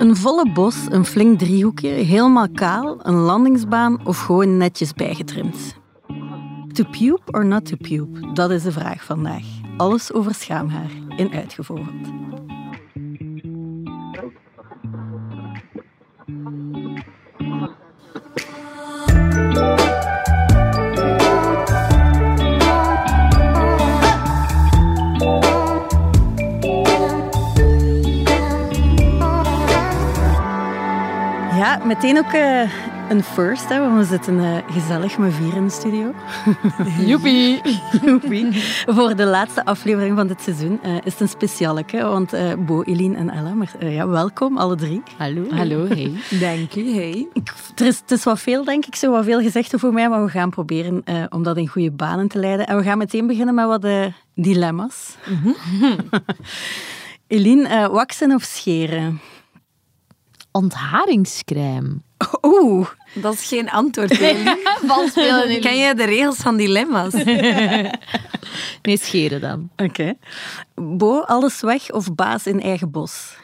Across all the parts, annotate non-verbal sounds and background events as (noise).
Een volle bos, een flink driehoekje, helemaal kaal, een landingsbaan of gewoon netjes bijgetrimd? To puke or not to puke? Dat is de vraag vandaag. Alles over schaamhaar in Uitgevogeld. Ja, meteen ook uh, een first. Hè, want we zitten uh, gezellig met vier in de studio. (laughs) Joepie. (laughs) Joepie. Voor de laatste aflevering van dit seizoen uh, is het een specialeke. Want Bo, Eline en Ella, maar, ja, welkom alle drie. Hallo. Hallo, hey. (laughs) Dank u, hey. Ik, er is, het is wat veel, denk ik, zo wat veel gezegd voor mij. Maar we gaan proberen om dat in goede banen te leiden. En we gaan meteen beginnen met wat dilemma's. Mm -hmm. Eline, waksen of scheren? Ontharingscrème. Oeh, dat is geen antwoord. (laughs) Ken je de regels van dilemma's? (laughs) nee, scheren dan. Oké. Okay. Bo, alles weg of baas in eigen bos?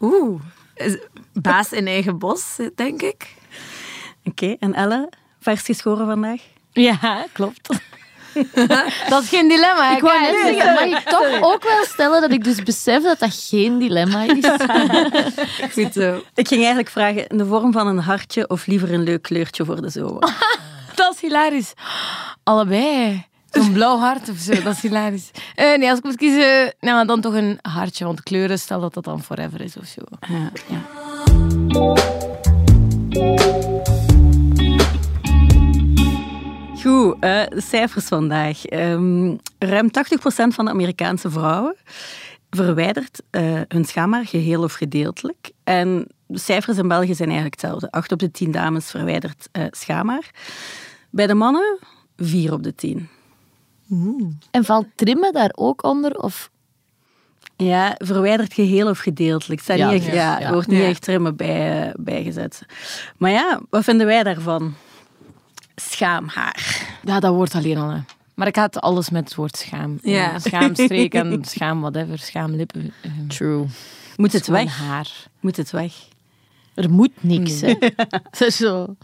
Oeh, baas in eigen bos, denk ik. Oké, okay. en Elle, vers geschoren vandaag? Ja, klopt. (laughs) dat is geen dilemma. Ik wou net zeggen, mag ik toch ook wel stellen dat ik dus besef dat dat geen dilemma is? (laughs) Goed zo. Ik ging eigenlijk vragen, in de vorm van een hartje of liever een leuk kleurtje voor de zomer? (laughs) dat is hilarisch. Allebei. Een blauw hart of zo, dat is hilarisch. Uh, nee, als ik moet kiezen, nou, dan toch een hartje. Want kleuren, stel dat dat dan forever is of zo. Ja. ja. Goed, uh, cijfers vandaag. Um, ruim 80% van de Amerikaanse vrouwen verwijdert uh, hun schaamhaar geheel of gedeeltelijk. En de cijfers in België zijn eigenlijk hetzelfde. 8 op de 10 dames verwijdert uh, schaamhaar. Bij de mannen 4 op de 10. Mm. En valt trimmen daar ook onder? Of ja, verwijderd geheel of gedeeltelijk. Er ja, niet echt, ja, ja, wordt niet echt trimmen bij, bijgezet. Maar ja, wat vinden wij daarvan? Schaamhaar. Ja, dat wordt alleen al. Hè. Maar ik had alles met het woord schaam. Ja. Schaamstreek en (laughs) schaam whatever, schaamlippen. True. Moet het weg? haar. Moet het weg? Er moet niks, hè. (laughs) zo.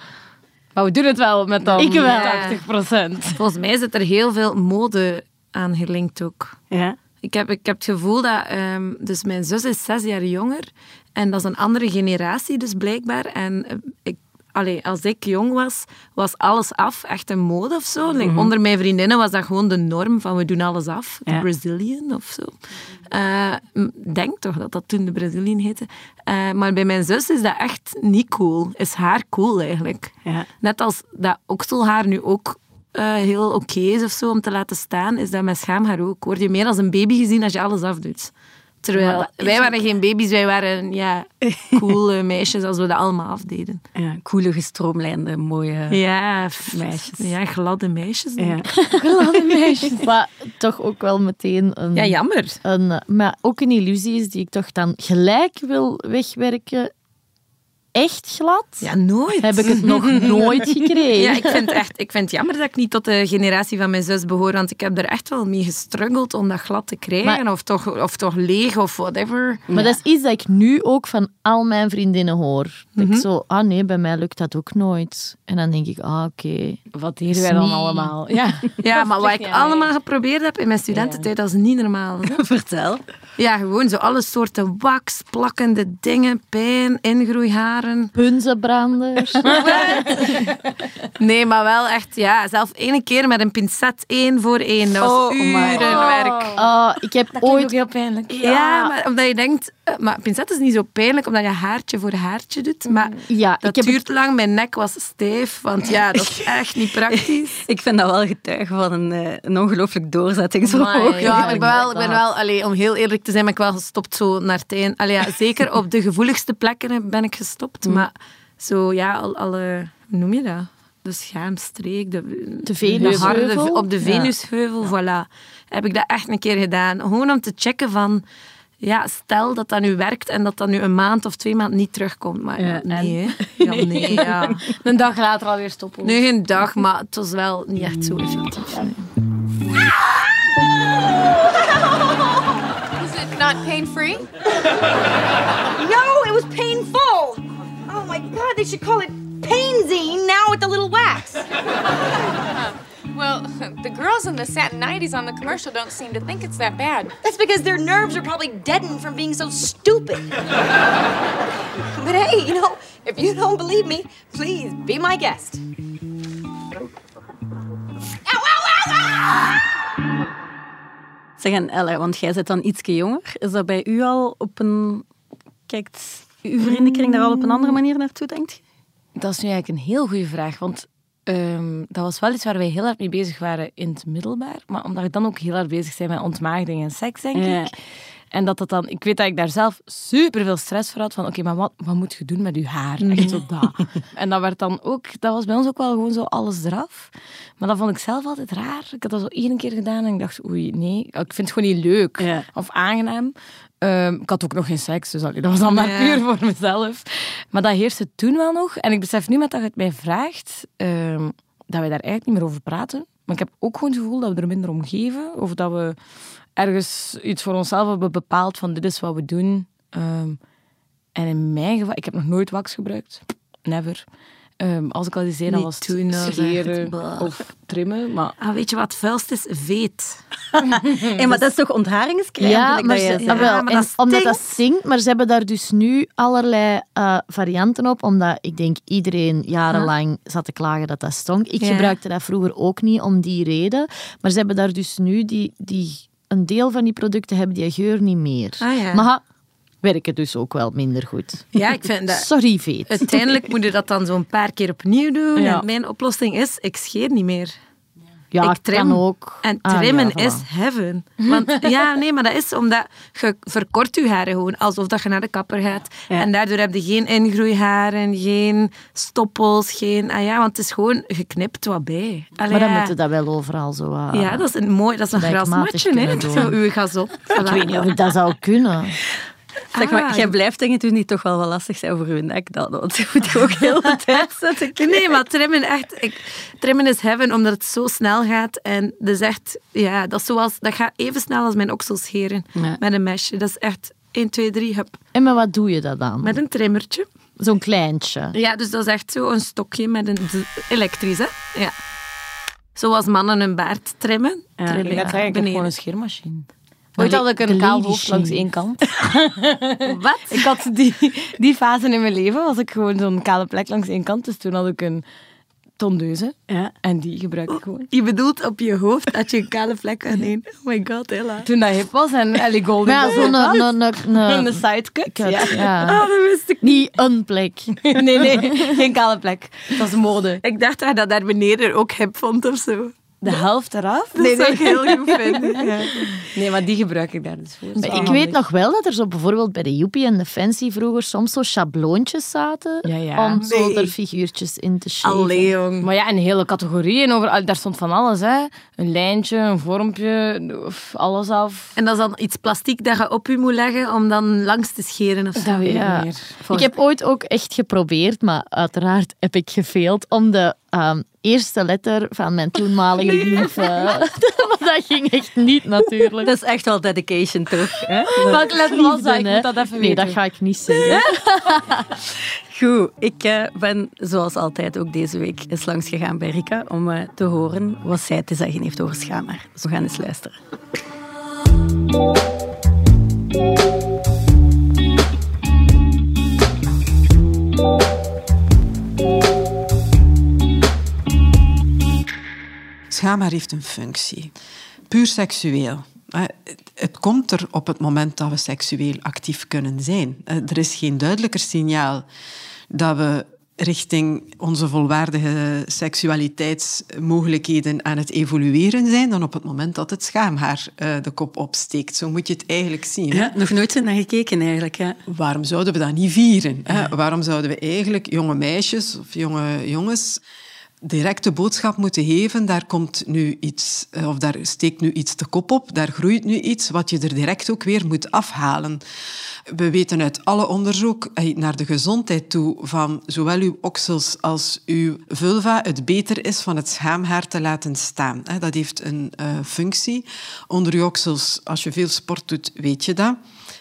Maar we doen het wel met dan ik wel. 80%. Volgens mij zit er heel veel mode aan gelinkt ook. Ja. Ik heb, ik heb het gevoel dat... Um, dus mijn zus is zes jaar jonger. En dat is een andere generatie dus blijkbaar. En uh, ik allee, als ik jong was, was alles af echt een mode of zo. Mhm. Onder mijn vriendinnen was dat gewoon de norm van we doen alles af. De Brazilian of zo. Uh, denk toch dat dat toen de Brazilian heette. Uh, maar bij mijn zus is dat echt niet cool. Is haar cool eigenlijk. Ja. Net als dat okselhaar nu ook uh, heel oké is of zo om te laten staan, is dat met schaamhaar ook. Word je meer als een baby gezien als je alles afdoet. Terwijl wij waren geen baby's, wij waren ja, (laughs) coole meisjes als we dat allemaal afdeden. Ja, coole, gestroomlijnde, mooie ja, meisjes. Ja, gladde meisjes. Ja. (laughs) gladde meisjes. Maar toch ook wel meteen een... Ja, jammer. Een, maar ook een illusie is die ik toch dan gelijk wil wegwerken echt glad? Ja, nooit. Heb ik het nog (laughs) nooit gekregen. Ja, ik vind, echt, ik vind het jammer dat ik niet tot de generatie van mijn zus behoor, want ik heb er echt wel mee gestruggeld om dat glad te krijgen, of, toch, of toch leeg, of whatever. Maar dat is iets dat ik nu ook van al mijn vriendinnen hoor. Dat ik mhm. zo, ah nee, bij mij lukt dat ook nooit. En dan denk ik, ah oké. Wat deden wij dan allemaal? (laughs) Ja, ja maar wat ik allemaal geprobeerd heb in mijn studententijd, dat is niet normaal. (laughs) Vertel. Ja, gewoon zo alle soorten wax, plakkende dingen, pijn, Punzenbranders. (laughs) nee, maar wel echt, ja, zelf ene keer met een pincet één voor één. Dat was oh, urenwerk. Oh. oh, ik heb dat ooit... ook heel pijnlijk. Ja. maar omdat je denkt, (laughs) maar pincet is niet zo pijnlijk, omdat je haartje voor haartje doet. Maar ja, dat ik duurt lang, mijn nek was stijf, want ja, (laughs) dat is echt niet praktisch. (laughs) ik vind dat wel getuige van een, eh, een ongelooflijk doorzettingsvermogen. Ja, ik ben wel, ik ben wel allee, om heel eerlijk te zijn, ben ik wel gestopt zo naar het einde. Allee, ja, zeker op de gevoeligste plekken ben ik gestopt. Mm. Maar zo, ja, al, alle, hoe noem je dat? De schaamstreek, de, de Venusheuvel. Op de Venusheuvel, ja. voilà. Heb ik dat echt een keer gedaan. Gewoon om te checken van ja, stel dat dat nu werkt en dat dat nu een maand of twee maanden niet terugkomt. Maar ja, nee, ja, (laughs) nee ja. Een dag later alweer stoppen. Nu geen dag, maar het was wel niet echt zo effectief. nou (laughs) not pain free? No, it was painful. Oh my god, they should call it Painzine now with the little wax. (laughs) The girls in the satin 90s on the commercial don't seem to think it's that bad. That's because their nerves are probably deadened from being so stupid. (laughs) but hey, you know, if you don't believe me, please be my guest. Ow, ow, ow, ow! Zeg, en Elle, want jij bent dan ietsje jonger. Is dat bij u al op een... Kijkt uw vriendenkring daar al op een andere manier naartoe, denkt je? Dat is nu eigenlijk een heel goede vraag, want ehm, dat was wel iets waar wij heel hard mee bezig waren in het middelbaar. Maar omdat ik dan ook heel hard bezig ben met ontmaagding en seks, denk Ja. ik. En dat dat dan... Ik weet dat ik daar zelf super veel stress voor had. Van, oké, maar wat, wat moet je doen met je haar? Echt zo dat. (laughs) en dat werd dan ook... Dat was bij ons ook wel gewoon zo alles eraf. Maar dat vond ik zelf altijd raar. Ik had dat zo één keer gedaan en ik dacht, oei, nee. Ik vind het gewoon niet leuk. Ja. Of aangenaam. Ehm, ik had ook nog geen seks, dus allee, dat was dan maar Ja. puur voor mezelf. Maar dat heerste toen wel nog. En ik besef nu met dat je het mij vraagt, ehm, dat we daar eigenlijk niet meer over praten. Maar ik heb ook gewoon het gevoel dat we er minder om geven. Of dat we ergens iets voor onszelf hebben bepaald van dit is wat we doen. Ehm, en in mijn geval, ik heb nog nooit wax gebruikt. Never. Ehm, als ik al eens zei, dan was het scheren blah. of trimmen. Maar Ah, weet je wat het vuilst is? Veet. (laughs) Hey, maar dat is toch ontharingscrème? Ja, maar, ze, zei? ah, wel, Ja, maar en dat omdat dat stinkt. stinkt, maar ze hebben daar dus nu allerlei eh, varianten op, omdat ik denk iedereen jarenlang zat te klagen dat dat stonk. Ik Ja. gebruikte dat vroeger ook niet om die reden, maar ze hebben daar dus nu die, die een deel van die producten hebben die geur niet meer. Ah, ja. Maar ha, werken dus ook wel minder goed. Ja, ik vind dat... Sorry, Veet. Uiteindelijk moet je dat dan zo'n paar keer opnieuw doen. Ja. En mijn oplossing is, ik scheer niet meer. Ja, ik trim. kan ook. En Ah, trimmen voilà. is heaven. Want ja, nee, maar dat is omdat je verkort je haren gewoon alsof dat je naar de kapper gaat. Ja. En daardoor heb je geen ingroeiharen, geen stoppels, geen... Ah ja, want het is gewoon geknipt wat bij. Allee, Maar dan ja. moet je dat wel overal zo... ah, Ja, dat is een mooi, dat is een grasmatje, hè. Zo, uw gas op. Ik weet niet of ik dat zou kunnen. Zeg maar, Ah. jij blijft denk ik toen niet toch wel wat lastig zijn voor uw nek dan, want je moet je ook heel de (laughs) tijd zetten. Nee, maar trimmen, echt, ik, trimmen is heaven omdat het zo snel gaat. En dat is echt, ja, dat, is zoals, dat gaat even snel als mijn oksels scheren Ja. met een mesje. Dat is echt 1, 2, 3, hup. En maar wat doe je dat dan? Met een trimmertje. Zo'n kleintje. Ja, dus dat is echt zo een stokje met een z- elektrisch, hè? Ja. Zoals mannen hun baard trimmen. Ja, trim Ik ik ga zeggen, ik heb beneden. gewoon een scheermachine. Ooit had ik een kaal hoofd langs één kant. (laughs) Wat? Ik had die, die fase in mijn leven, was ik gewoon zo'n kale plek langs één kant. Dus toen had ik een tondeuze. Ja. En die gebruik ik gewoon. Je bedoelt op je hoofd dat je een kale vlek aan één. Oh my god, Ella. Toen dat hip was en Ellie Golden. Maar ja, zo'n een, sidecut. cut, Ja. ja. (laughs) Ah, dat wist ik Niet een plek. (laughs) Nee, nee. Geen kale plek. Dat is mode. Ik dacht dat daar beneden ook hip vond of zo. De helft eraf? Dat zou ik heel goed vinden. Ja. (laughs) Nee, maar die gebruik ik daar dus voor. Dat is dus dus- weet nog wel dat er zo bijvoorbeeld bij de Joepie en de Fancy vroeger soms zo schabloontjes zaten om Ja. zo Nee. er figuurtjes in te shaven. Allee, jong. Maar ja, een hele categorie. En over, daar stond van alles. Hè. Een lijntje, een vormpje, of alles af. En dat is dan iets plastiek dat je op je moet leggen om dan langs te scheren of zo. Dat weet Ja. ik niet meer. Ik heb ooit ook echt geprobeerd, maar uiteraard heb ik gefeeld om de ehm, eerste letter van mijn toenmalige lief... (laughs) maar dat ging echt niet, natuurlijk. Dat is echt wel dedication, toch? Hè? Welke letter was dat? Ik moet dat even Nee, weten. dat ga ik niet zeggen. (laughs) Goed, ik eh, ben zoals altijd ook deze week eens langs gegaan bij Rika om eh, te horen wat zij te zeggen heeft over schaamhaar. Zo gaan eens luisteren. Schaamhaar heeft een functie. Puur seksueel. Eh, het- komt er op het moment dat we seksueel actief kunnen zijn. Eh, Er is geen duidelijker signaal dat we richting onze volwaardige seksualiteitsmogelijkheden aan het evolueren zijn dan op het moment dat het schaamhaar eh, de kop opsteekt. Zo moet je het eigenlijk zien. hè. Ja, nog nooit naar gekeken eigenlijk. Ja. Waarom zouden we dat niet vieren? Hè? Waarom zouden we eigenlijk jonge meisjes of jonge jongens direct de boodschap moeten geven, daar komt nu iets, eh, of daar steekt nu iets de kop op, daar groeit nu iets wat je er direct ook weer moet afhalen. We weten uit alle onderzoek eh, naar de gezondheid toe van zowel uw oksels als uw vulva het beter is van het schaamhaar te laten staan. Dat heeft een eh, functie. Onder uw oksels, als je veel sport doet, weet je dat.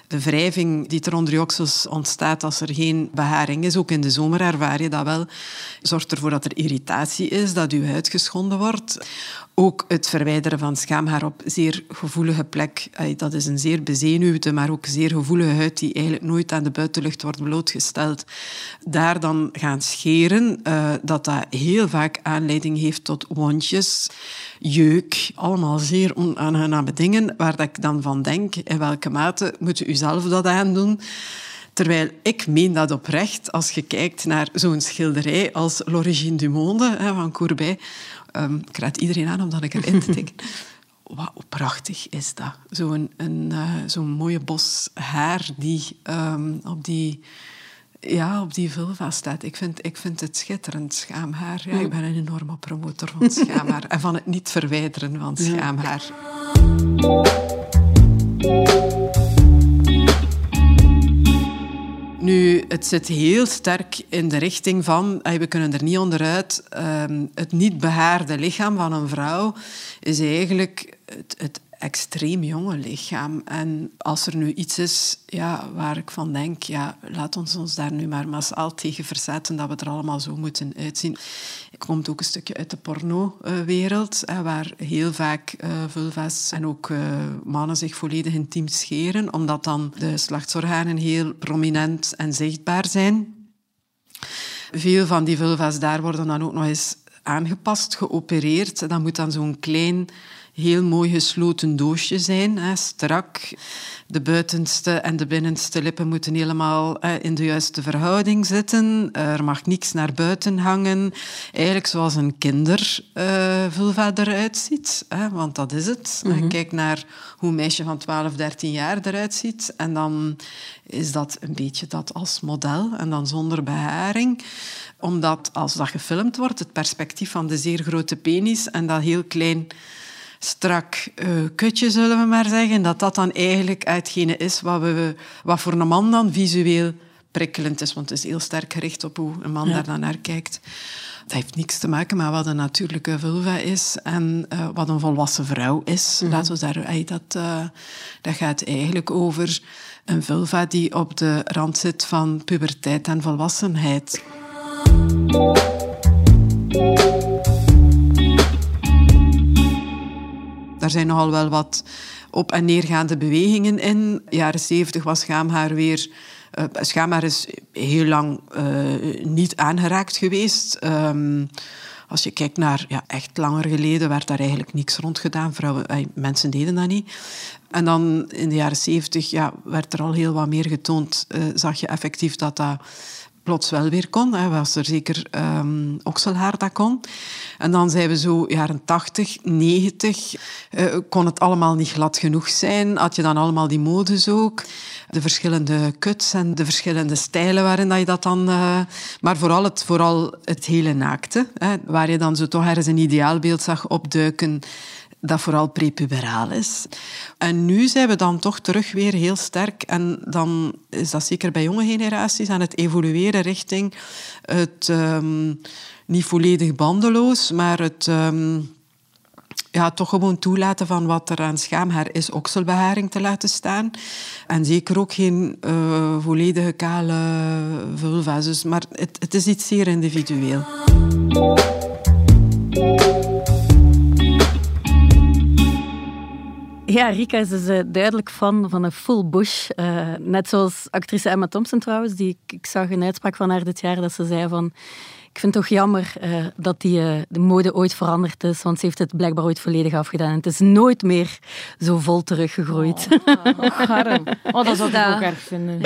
De wrijving die er onder je oksels ontstaat als er geen beharing is, ook in de zomer ervaar je dat wel, zorgt ervoor dat er irritatie is, dat je huid geschonden wordt. Ook het verwijderen van schaamhaar op zeer gevoelige plek. Dat is een zeer bezenuwde, maar ook zeer gevoelige huid die eigenlijk nooit aan de buitenlucht wordt blootgesteld. Daar dan gaan scheren, uh, dat dat heel vaak aanleiding heeft tot wondjes, jeuk, allemaal zeer onaangename dingen, waar ik dan van denk, in welke mate moet u zelf dat aandoen? Terwijl ik meen dat oprecht, als je kijkt naar zo'n schilderij als L'Origine du Monde van Courbet. Um, ik raad iedereen aan om dat erin te denken. (laughs) Wat prachtig is dat. Zo'n een, uh, zo'n mooie bos haar die um, op die ja, op die vulva staat. Ik vind, ik vind het schitterend, schaamhaar. Ja, ik ben een enorme promotor van schaamhaar. en van het niet verwijderen van schaamhaar. Nu, het zit heel sterk in de richting van, we kunnen er niet onderuit, ehm, het niet behaarde lichaam van een vrouw is eigenlijk het, het extreem jonge lichaam. En als er nu iets is ja, waar ik van denk, ja, laat ons ons daar nu maar massaal tegen verzetten dat we er allemaal zo moeten uitzien. Ik kom ook een stukje uit de porno-wereld, waar heel vaak uh, vulva's en ook uh, mannen zich volledig intiem scheren, omdat dan de geslachtsorganen heel prominent en zichtbaar zijn. Veel van die vulva's daar worden dan ook nog eens aangepast, geopereerd. Dan moet dan zo'n klein heel mooi gesloten doosje zijn, hè, strak. De buitenste en de binnenste lippen moeten helemaal hè, in de juiste verhouding zitten. Er mag niks naar buiten hangen. Eigenlijk zoals een kindervulva uh, eruit ziet, hè, want dat is het. Mhm. Kijk naar hoe een meisje van 12, 13 jaar eruit ziet. En dan is dat een beetje dat als model en dan zonder beharing omdat als dat gefilmd wordt, het perspectief van de zeer grote penis en dat heel klein strak uh, kutje, zullen we maar zeggen, dat dat dan eigenlijk hetgene is wat, we, wat voor een man dan visueel prikkelend is. Want het is heel sterk gericht op hoe een man daar dan naar kijkt. Dat heeft niks te maken met wat een natuurlijke vulva is en uh, wat een volwassen vrouw is. Mm Laten we daar, dat, uh, dat gaat eigenlijk over een vulva die op de rand zit van puberteit en volwassenheid. Daar zijn nogal wel wat op- en neergaande bewegingen in. Jaren zeventig was schaamhaar weer... Uh, schaamhaar is heel lang uh, niet aangeraakt geweest. Um, als je kijkt naar ja, echt langer geleden, werd daar eigenlijk niks rond gedaan. Vrouwen, eh, mensen deden dat niet. En dan in de jaren zeventig ja, werd er al heel wat meer getoond. Zag je effectief dat dat plots wel weer kon. Hè. Was er zeker um, okselhaar dat kon. En dan zijn we zo jaren 80, 90. Uh, kon het allemaal niet glad genoeg zijn. Had je dan allemaal die modes ook. De verschillende cuts en de verschillende stijlen waarin dat je dat dan... Uh, maar vooral het, vooral het hele naakte. Hè, waar je dan zo toch ergens een ideaalbeeld zag opduiken dat vooral prepuberaal is. En nu zijn we dan toch terug weer heel sterk. En dan is dat zeker bij jonge generaties aan het evolueren richting het um, niet volledig bandeloos, maar het um, ja, toch gewoon toelaten van wat er aan schaamhaar is, okselbeharing te laten staan. En zeker ook geen uh, volledige kale vulva's. Dus, maar het, het is iets zeer individueel. Ja, Rika is dus uh, duidelijk fan van een full bush. Uh, net zoals actrice Emma Thompson trouwens, die ik, ik, zag een uitspraak van haar dit jaar dat ze zei van ik vind het toch jammer uh, dat die, de mode ooit veranderd is, want ze heeft het blijkbaar ooit volledig afgedaan. En het is nooit meer zo vol teruggegroeid. Oh, oh, oh dat zou ik ook erg vinden.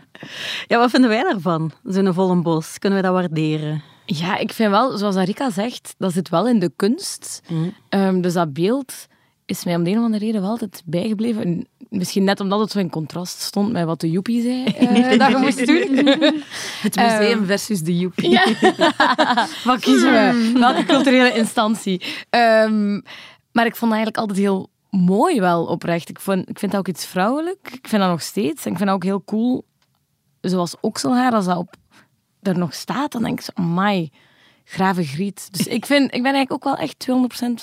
(laughs) ja, wat vinden wij daarvan? Zo'n volle bos. Kunnen we dat waarderen? Ja, ik vind wel, zoals Arika zegt, dat zit wel in de kunst. Mm. Um, dus dat beeld is mij om de een of andere reden wel altijd bijgebleven. Misschien net omdat het zo in contrast stond met wat de joepie zei uh, (laughs) dat je moest doen. (laughs) Het museum um, versus de joepie. Ja. (laughs) wat kiezen we? Hmm. Welke culturele instantie? Um, maar ik vond eigenlijk altijd heel mooi wel oprecht. Ik, vond, ik vind dat ook iets vrouwelijk. Ik vind dat nog steeds. En ik vind dat ook heel cool. Zoals okselhaar, als dat op, er nog staat, dan denk ik zo, amai grave griet. Dus ik, vind, ik ben eigenlijk ook wel echt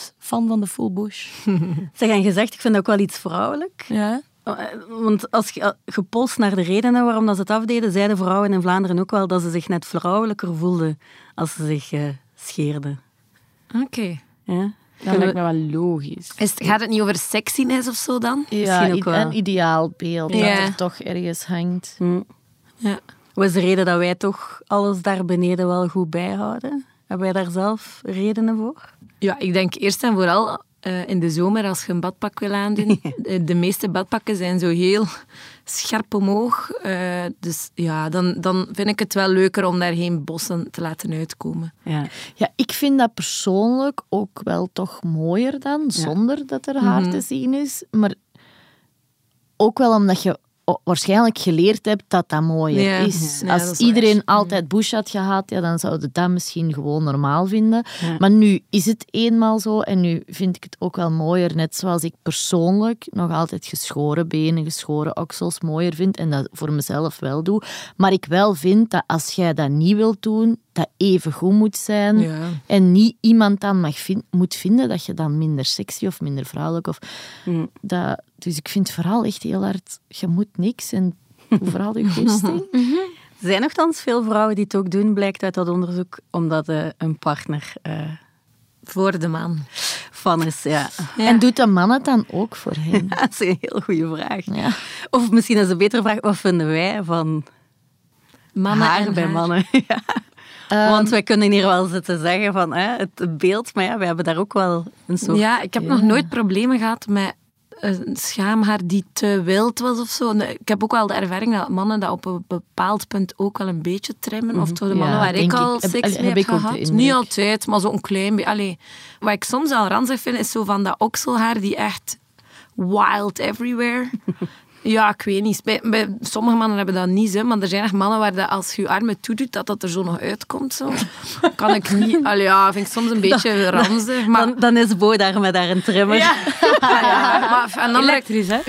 200% fan van de full bush. (laughs) zeg, en gezegd, ik vind dat ook wel iets vrouwelijk. Ja. Eh, Want als je eh, gepolst naar de redenen waarom dat ze het afdeden, zeiden vrouwen in Vlaanderen ook wel dat ze zich net vrouwelijker voelden als ze zich eh, scheerden. Oké. Ja? Dat lijkt me wel logisch. Is het- Gaat het niet over sexiness of zo dan? Ja, Misschien ook wel. een ideaalbeeld Ja. dat er toch ergens hangt. Hm. Ja. Wat is de reden dat wij toch alles daar beneden wel goed bijhouden? Hebben wij daar zelf redenen voor? Ja, ik denk eerst en vooral eh, in de zomer als je een badpak wil aandoen. de, (laughs) de meeste badpakken zijn zo heel scherp omhoog. eh, dus ja, dan, dan vind ik het wel leuker om daar geen bossen te laten uitkomen. Ja. Ja, ik vind dat persoonlijk ook wel toch mooier dan, zonder dat er haar te zien is. Maar ook wel omdat je waarschijnlijk geleerd hebt dat dat mooier Ja. is. Ja, Als is iedereen altijd bush had gehad, ja, dan zouden dat misschien gewoon normaal vinden. Maar nu is het eenmaal zo en nu vind ik het ook wel mooier. Net zoals ik persoonlijk nog altijd geschoren benen, geschoren oksels mooier vind en dat voor mezelf wel doe. Maar ik wel vind dat als jij dat niet wilt doen, dat even goed moet zijn. Ja. En niet iemand dan mag moet vinden dat je dan minder sexy of minder vrouwelijk of dat. Dus ik vind vooral echt heel hard, je moet niks en (laughs) vooral je goesting. (laughs) Er zijn nogthans veel vrouwen die het ook doen, blijkt uit dat onderzoek, omdat eh, een partner eh, Voor de man. van is. Ja. En doet de man het dan ook voor (laughs) hen? dat is een heel goede vraag. Ja. Of misschien is een betere vraag, wat vinden wij van Mannen haar en bij haar. mannen? ja. Want wij kunnen hier wel zitten zeggen van hè, het beeld, maar ja, we hebben daar ook wel een soort... Ja, ik heb nog nooit problemen gehad met een schaamhaar die te wild was of zo. Ik heb ook wel de ervaring dat mannen dat op een bepaald punt ook wel een beetje trimmen. Of toch de mannen Ja, waar ik al ik. Seks heb mee heb, gehad. Niet altijd, maar zo'n klein beetje. Allee, wat ik soms al ranzig vind, is zo van dat okselhaar die echt wild everywhere. (laughs) Ja, ik weet niet. Bij, bij sommige mannen hebben dat niet, hè, maar er zijn echt mannen waar dat als je je armen toedoet, dat dat er zo nog uitkomt. Zo. (laughs) Kan ik niet... Allee, ja, vind ik soms een beetje ranzig. Maar, Dan, dan is Bo daar met daar een trimmer. ja, (laughs) maar aan de andere, Elektrisch, hè?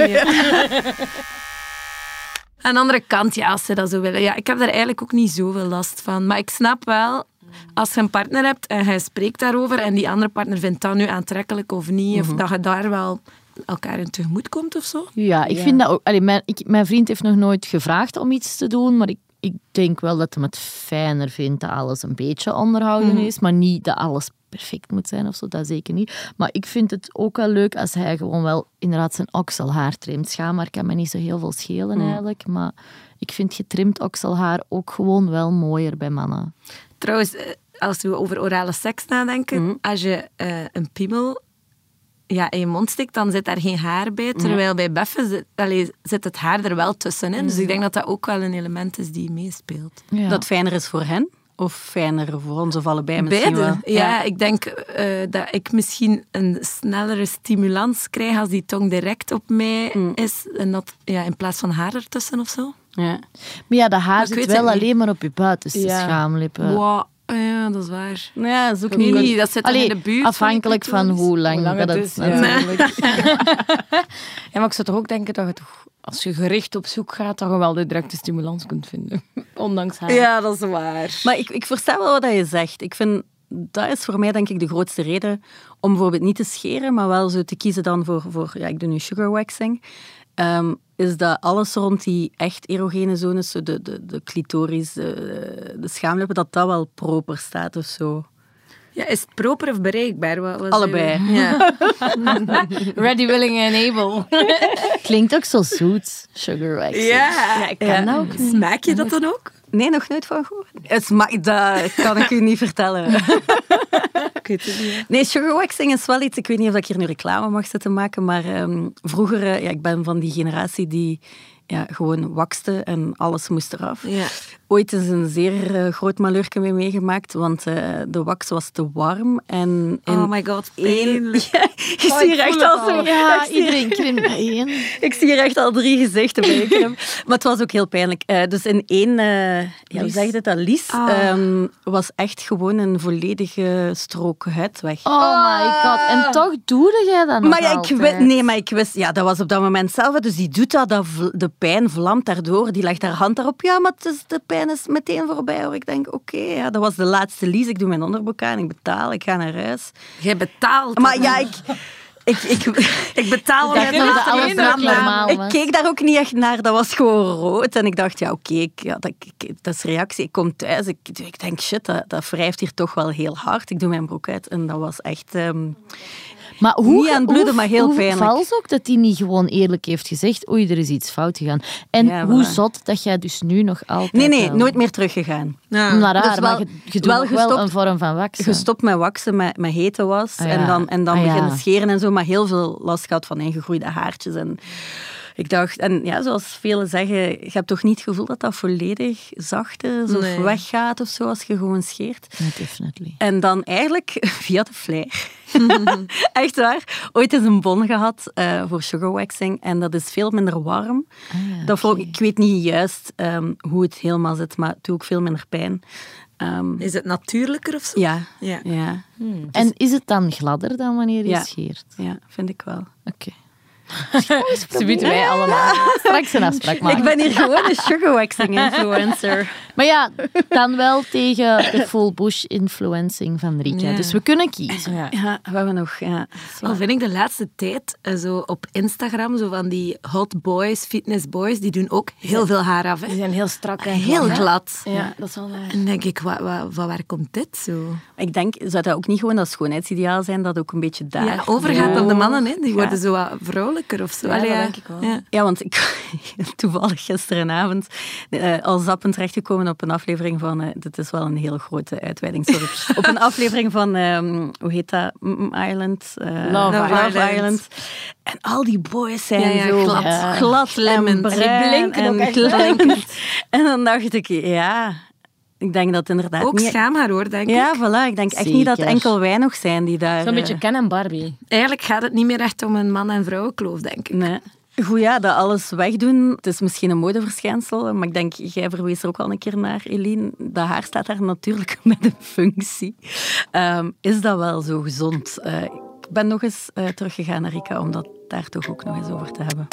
aan (laughs) de andere kant, ja, als ze dat zo willen. Ja, ik heb daar eigenlijk ook niet zoveel last van. Maar ik snap wel, als je een partner hebt en hij spreekt daarover en die andere partner vindt dat nu aantrekkelijk of niet, of dat je daar wel elkaar in tegemoet komt of zo. Ja, ik vind dat ook. Allee, mijn, ik, mijn vriend heeft nog nooit gevraagd om iets te doen, maar ik, ik denk wel dat hij het fijner vindt dat alles een beetje onderhouden is, maar niet dat alles perfect moet zijn of zo, dat zeker niet. Maar ik vind het ook wel leuk als hij gewoon wel inderdaad zijn okselhaar trimt. Schaamhaar kan me niet zo heel veel schelen eigenlijk, maar ik vind getrimd okselhaar ook gewoon wel mooier bij mannen. Trouwens, eh, als we over orale seks nadenken, als je eh, een piemel ja, in je mond stikt, dan zit daar geen haar bij. Terwijl bij beffen zit, allee, zit het haar er wel tussenin. Dus ik denk dat dat ook wel een element is die meespeelt. Ja. Dat fijner is voor hen? Of fijner voor ons of allebei misschien Beide. wel? Ja, ik denk eh, dat ik misschien een snellere stimulans krijg als die tong direct op mij is. En dat, ja, in plaats van haar ertussen of zo. Ja. Maar ja, dat haar ik zit wel alleen maar op je buitenste Ja. schaamlippen. Wow. Ja, dat is waar. Nou ja, dat is ook niet... niet, dat zit Allee, in de buurt. afhankelijk van hoe lang, Hoe lang dat het het is, natuurlijk. (laughs) Ja, maar ik zou toch ook denken dat je toch, als je gericht op zoek gaat, dat je wel de directe stimulans kunt vinden. (laughs) Ondanks haar. Ja, dat is waar. Maar ik, ik versta wel wat je zegt. Ik vind, dat is voor mij denk ik de grootste reden om bijvoorbeeld niet te scheren, maar wel zo te kiezen dan voor, voor ja, ik doe nu sugar waxing. Ehm, is dat alles rond die echt erogene zones, zo de, de, de clitoris, de, de schaamlippen, dat dat wel proper staat of zo. Ja, is het proper of bereikbaar? Wat, Allebei. Ja. (laughs) Ready, willing and able. Klinkt ook zo zoet, sugar wax. ja. ik ken dat ook. Smaak je dat dan ook? Nee, nog nooit van gehoord. Het sma- dat kan ik u niet vertellen. (laughs) Ik weet het niet. Nee, sugar waxing is wel iets, ik weet niet of ik hier nu reclame mag zitten maken, maar ehm, vroeger, eh, ja, ik ben van die generatie die ja, gewoon wakste en alles moest eraf. Ja. Ooit is een zeer eh, groot malurke mee meegemaakt, want eh, de wax was te warm. En in Oh my god, één... (laughs) (laughs) zie hier echt al zo... Ja, ik iedereen krimpt bijeen. (laughs) ik zie hier echt al drie gezichten bij. Maar het was ook heel pijnlijk. Eh, dus in één, eh ja, hoe zeg je dat lies, ehm, was echt gewoon een volledige strook huid weg. Oh my god. En toch doe jij dat nog Maar ja, ik wist, nee, maar ik wist, ja, dat was op dat moment zelf. Dus die doet dat, dat de pijn vlamt daardoor. Die legt haar hand daarop. Ja, maar het is, de pijn is meteen voorbij. Hoor. Ik denk, oké, ja, dat was de laatste lease. Ik doe mijn onderbroek aan, ik betaal, ik ga naar huis. Jij betaalt. Maar ja, ik, Ik, ik, (laughs) Ik betaal maar- normaal ik keek daar ook niet echt naar. Dat was gewoon rood. En ik dacht, ja, oké, ik- ja, dat, ik- dat is reactie. Ik kom thuis. Ik, ik denk, shit, dat, dat wrijft hier toch wel heel hard. Ik doe mijn broek uit. En dat was echt... ehm, Maar hoe, Niet aan het bloeden, hoe- maar heel hoe pijnlijk. vals ook dat hij niet gewoon eerlijk heeft gezegd oei, er is iets fout gegaan. En Ja, hoe zot dat jij dus nu nog altijd... nee, nee, wel- nooit meer teruggegaan. Ja. Maar Dus raar, wel- maar je, je doet wel gestopt- een vorm van waksen. Gestopt met waksen, met, met hete was. Ah, ja. En dan, en dan Ah, ja. beginnen scheren en zo. Maar heel veel last gehad van ingegroeide haartjes. En ik dacht, en ja, zoals velen zeggen, je hebt toch niet het gevoel dat dat volledig zacht is of Nee. weggaat of zo als je gewoon scheert. Definitely. En dan eigenlijk (laughs) via de flair. (laughs) Echt waar. Ooit eens een bon gehad eh, voor sugar waxing en dat is veel minder warm. Ah, dat ik weet niet juist ehm, hoe het helemaal zit, maar het doet ook veel minder pijn. Ehm, Is het natuurlijker of zo? ja, Ja. ja, En is het dan gladder dan wanneer je Ja. scheert? ja, vind ik wel. Oké. Ze weten wij allemaal. Straks een afspraak maken. Ik ben hier gewoon een sugar waxing influencer. Maar ja, dan wel tegen de full bush influencing van Rika. Ja. Dus we kunnen kiezen. Ja. Ja, we hebben nog. Ja. Al vind ik de laatste tijd eh, zo op Instagram, zo van die hot boys, fitness boys, die doen ook heel veel haar af. hè. Die zijn heel strak en Heel glad. Ja, dat is wel waar. En dan denk ik, van waar komt dit zo? Ik denk, zou dat ook niet gewoon dat schoonheidsideaal zijn dat ook een beetje daar Ja, overgaat op de mannen, hè. die Ja. worden zo wat vrolijker of zo. Ja, Allee, dat denk ik wel. Ja. Ja, want ik (laughs) toevallig gisterenavond uh, al zappend terechtgekomen op een aflevering van... Uh, dit is wel een heel grote uitweiding, sorry. (laughs) op een aflevering van, um, hoe heet dat? Island? Uh, Love, Love Island. Island. En al die boys zijn Ja, ja, zo glad. glad, glad en Glemmend. bruin Die blinken en ook echt glimmend. (laughs) En dan dacht ik, ja... Ik denk dat inderdaad Ook niet... schaamhaar hoor, denk Ja, ik. voilà. Ik denk echt niet dat enkel wij nog zijn die daar... Zo'n beetje eh, Ken en Barbie. Eigenlijk gaat het niet meer echt om een man- en vrouwenkloof, denk ik. Nee. Goed, ja, dat alles wegdoen. Het is misschien een modeverschijnsel, maar ik denk, jij verwees er ook al een keer naar, Eline. Dat haar staat daar natuurlijk (laughs) met een functie. Um, is dat wel zo gezond? Uh, ik ben nog eens uh, teruggegaan naar Rika om dat daar toch ook nog eens over te hebben.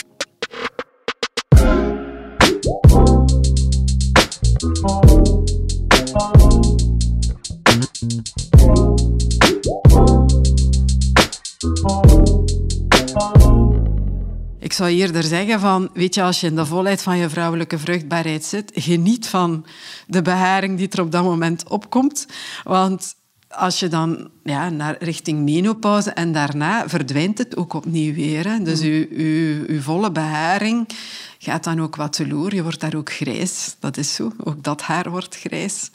Ik zou eerder zeggen van, weet je, als je in de volheid van je vrouwelijke vruchtbaarheid zit, geniet van de beharing die er op dat moment opkomt. Want als je dan ja, naar richting menopauze en daarna verdwijnt het ook opnieuw weer. Hè. Dus je, je, je volle beharing gaat dan ook wat teloor. Je wordt daar ook grijs. Dat is zo. Ook dat haar wordt grijs.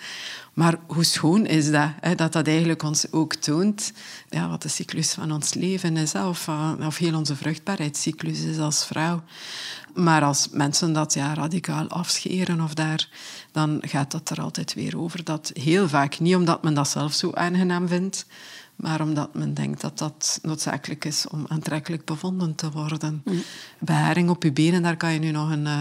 Maar hoe schoon is dat? Hè? Dat dat eigenlijk ons ook toont ja, wat de cyclus van ons leven is. Of, uh, of heel onze vruchtbaarheidscyclus is als vrouw. Maar als mensen dat ja, radicaal afscheren, of daar, dan gaat dat er altijd weer over. Dat heel vaak niet omdat men dat zelf zo aangenaam vindt, maar omdat men denkt dat dat noodzakelijk is om aantrekkelijk bevonden te worden. Mm. Beharing op je benen, daar kan je nu nog een uh,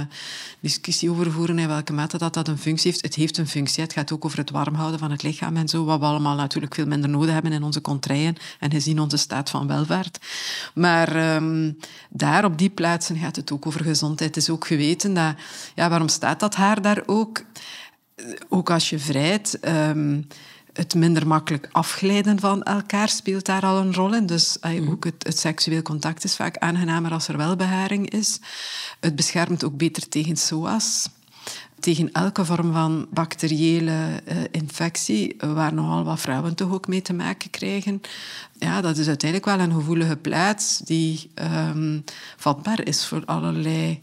discussie over voeren in welke mate dat, dat een functie heeft. Het heeft een functie, het gaat ook over het warm houden van het lichaam en zo, wat we allemaal natuurlijk veel minder nodig hebben in onze contraien en gezien onze staat van welvaart. Maar um, daar op die plaatsen gaat het ook over gezondheid. Het is ook geweten dat, ja, waarom staat dat haar daar ook? Ook als je vrijt... Um, het minder makkelijk afglijden van elkaar speelt daar al een rol in. Dus uh, ook het, het, seksueel contact is vaak aangenamer als er wel beharing is. Het beschermt ook beter tegen SOA's. Tegen elke vorm van bacteriële uh, infectie, waar nogal wat vrouwen toch ook mee te maken krijgen. Ja, dat is uiteindelijk wel een gevoelige plaats die um, vatbaar is voor allerlei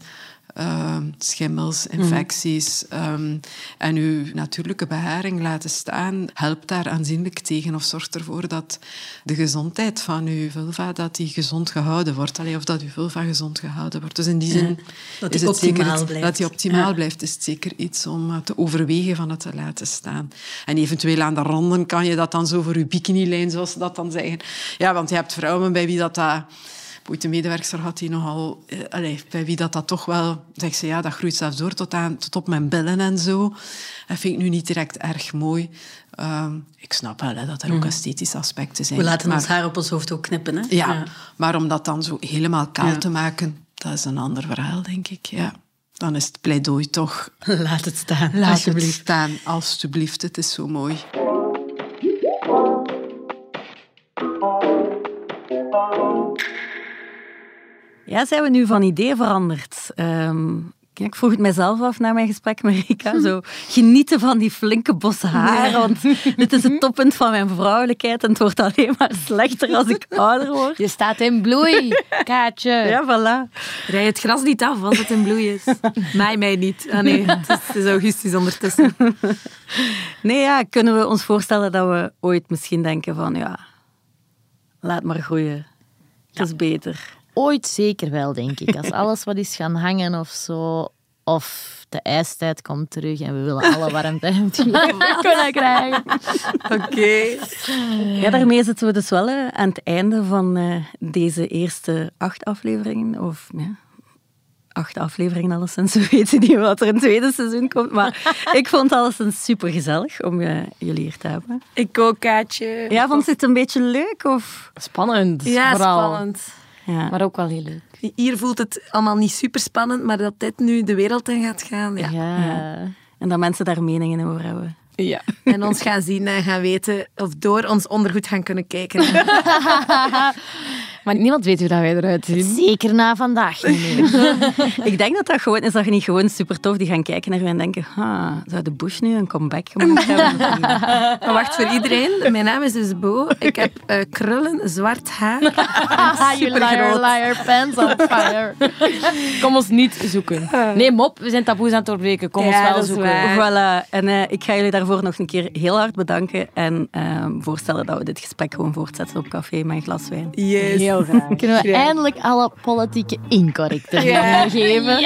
uh, schimmels, infecties. Mm. Um, en uw natuurlijke beharing laten staan helpt daar aanzienlijk tegen of zorgt ervoor dat de gezondheid van uw vulva dat die gezond gehouden wordt. Allee, of dat uw vulva gezond gehouden wordt. Dus in die zin ja, is die het zeker dat die optimaal ja. blijft, is het zeker iets om uh, te overwegen van het te laten staan. En eventueel aan de randen kan je dat dan zo voor uw bikinilijn, zoals ze dat dan zeggen. Ja, want je hebt vrouwen bij wie dat... dat ooit een medewerker had die nogal... Eh, allez, bij wie dat, dat toch wel... Zegt ze, ja, dat groeit zelfs door tot, aan, tot op mijn billen en zo. Dat vind ik nu niet direct erg mooi. Um, ik snap wel hè, dat er ook mm. esthetische aspecten zijn. We laten maar, ons haar op ons hoofd ook knippen, hè? Ja, ja. maar om dat dan zo helemaal kaal ja. te maken, dat is een ander verhaal, denk ik. Ja. Dan is het pleidooi toch... (laughs) Laat het staan, Laat alsjeblieft. het staan, alsjeblieft. Het is zo mooi. Ja, zijn we nu van idee veranderd? Ehm, ik vroeg het mijzelf af na mijn gesprek met Rika. (laughs) Zo, genieten van die flinke bosse haar. Want (laughs) dit is het toppunt van mijn vrouwelijkheid. En het wordt alleen maar slechter als ik ouder word. Je staat in bloei, Kaatje. (laughs) Ja, voilà. Rij het gras niet af als het in bloei is. Mij, mij niet. Ah nee, het is, het is augustus ondertussen. Nee, ja, kunnen we ons voorstellen dat we ooit misschien denken van... Ja, laat maar groeien. Het is beter. Ooit zeker wel, denk ik. Als alles wat is gaan hangen of zo. Of de ijstijd komt terug en we willen alle warmte (laughs) kunnen krijgen. Oké. Ja, daarmee zitten we dus wel aan het einde van eh, deze eerste acht afleveringen. Of ja, acht afleveringen alleszins. (laughs) We weten niet wat er in het tweede seizoen komt. Maar ik vond het alleszins super gezellig om eh, jullie hier te hebben. Ik ook, Kaatje. Ja, vond je het een beetje leuk? Of? Spannend. Ja, vooral. spannend. Ja. Maar ook wel heel leuk. Hier voelt het allemaal niet super spannend, maar dat dit nu de wereld in gaat gaan. Ja. Ja. En dat mensen daar meningen over hebben. Ja. (laughs) En ons gaan zien en gaan weten of door ons ondergoed gaan kunnen kijken. (laughs) Maar niemand weet hoe dat wij eruit zien. Zeker na vandaag niet meer. (laughs) Ik denk dat dat gewoon is dat je niet gewoon super tof die gaan kijken naar je en denken, ah, zou de Bush nu een comeback gemaakt hebben? (laughs) Maar wacht, voor iedereen. Mijn naam is dus Bo. Ik heb eh, krullen, zwart haar. (laughs) you liar, liar, pants on fire. Kom ons niet zoeken. Nee, mop, we zijn taboes aan het doorbreken. Kom Ja, ons wel zoeken. Voilà. En eh, ik ga jullie daarvoor nog een keer heel hard bedanken en eh, voorstellen dat we dit gesprek gewoon voortzetten op café met een glas wijn. Yes. Heel (laughs) graag. Kunnen we eindelijk alle politieke incorrecte Ja. dingen geven? (laughs)